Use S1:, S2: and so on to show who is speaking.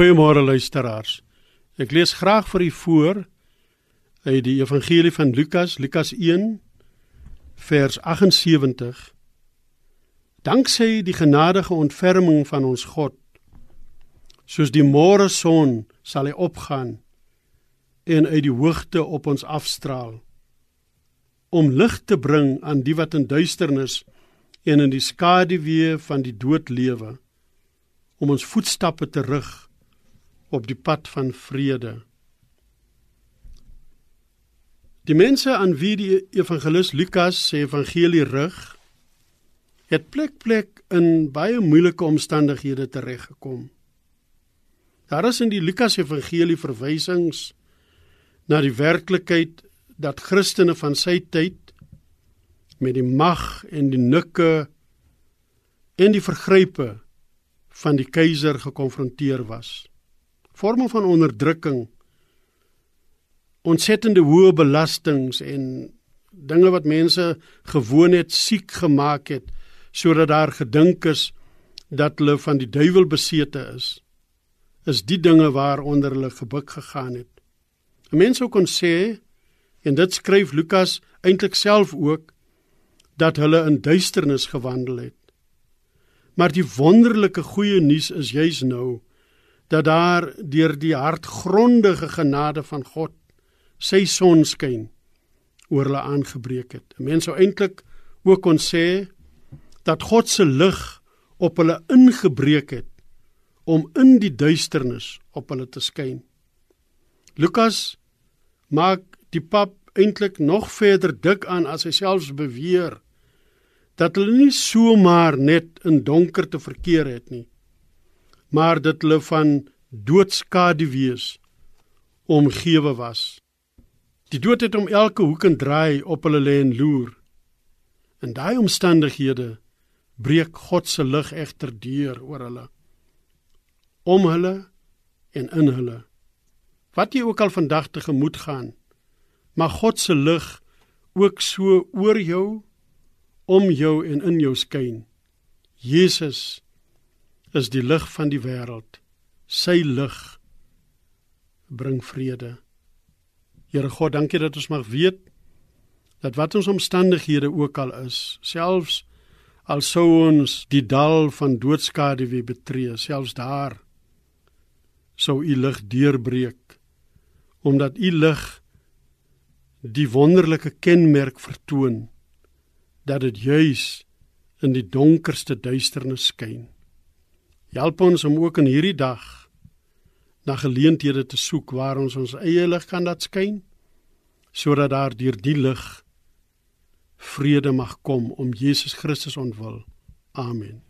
S1: Goeiemôre luisteraars. Ek lees graag vir u voor uit die Evangelie van Lukas, Lukas 1 vers 78. Danksy die genadige ontferming van ons God, soos die môre son sal hy opgaan en uit die hoogte op ons afstraal om lig te bring aan die wat in duisternis en in die skaduwee van die dood lewe om ons voetstappe te rig op die pad van vrede. Die mense aan wie die evangelis Lukas se evangelie rig, het plek plek in baie moeilike omstandighede tereggekom. Daar is in die Lukas evangelie verwysings na die werklikheid dat Christene van sy tyd met die mag en die nikke en die vergrype van die keiser gekonfronteer was. Forme van onderdrukking, ontsettende hoë belastings en dinge wat mense gewoon het siek gemaak het sodat daar gedink is dat hulle van die duiwel besete is. Is die dinge waaronder hulle gebuk gegaan het. 'n Mens sou kon sê en dit skryf Lukas eintlik self ook dat hulle in duisternis gewandel het. Maar die wonderlike goeie nuus is juis nou dat daar deur die hartgrondige genade van God sy son skyn oor hulle aangebreek het. 'n Mens sou eintlik ook kon sê dat God se lig op hulle ingebreek het om in die duisternis op hulle te skyn. Lukas maak die pap eintlik nog verder dik aan as hy selfs beweer dat hulle nie somaar net in donker te verkeer het nie maar dat hulle van doodskade wees omgewe was. Die dood het om elke hoek en draai op hulle lê en loer. In daai omstandighede breek God se lig egter deur oor hulle. Om hulle en in hulle. Wat jy ook al vandag te gemoed gaan mag God se lig ook so oor jou om jou en in jou skyn. Jesus is die lig van die wêreld. Sy lig bring vrede. Here God, dankie dat ons mag weet dat wat ons omstandighede ook al is, selfs al sou ons die dal van doodskade weer betree, selfs daar sou u lig deurbreek omdat u lig die wonderlike kenmerk vertoon dat dit juis in die donkerste duisternis skyn. Help ons om ook in hierdie dag na geleenthede te soek waar ons ons eie lig kan laat skyn sodat daar deur die lig vrede mag kom om Jesus Christus ontwil. Amen.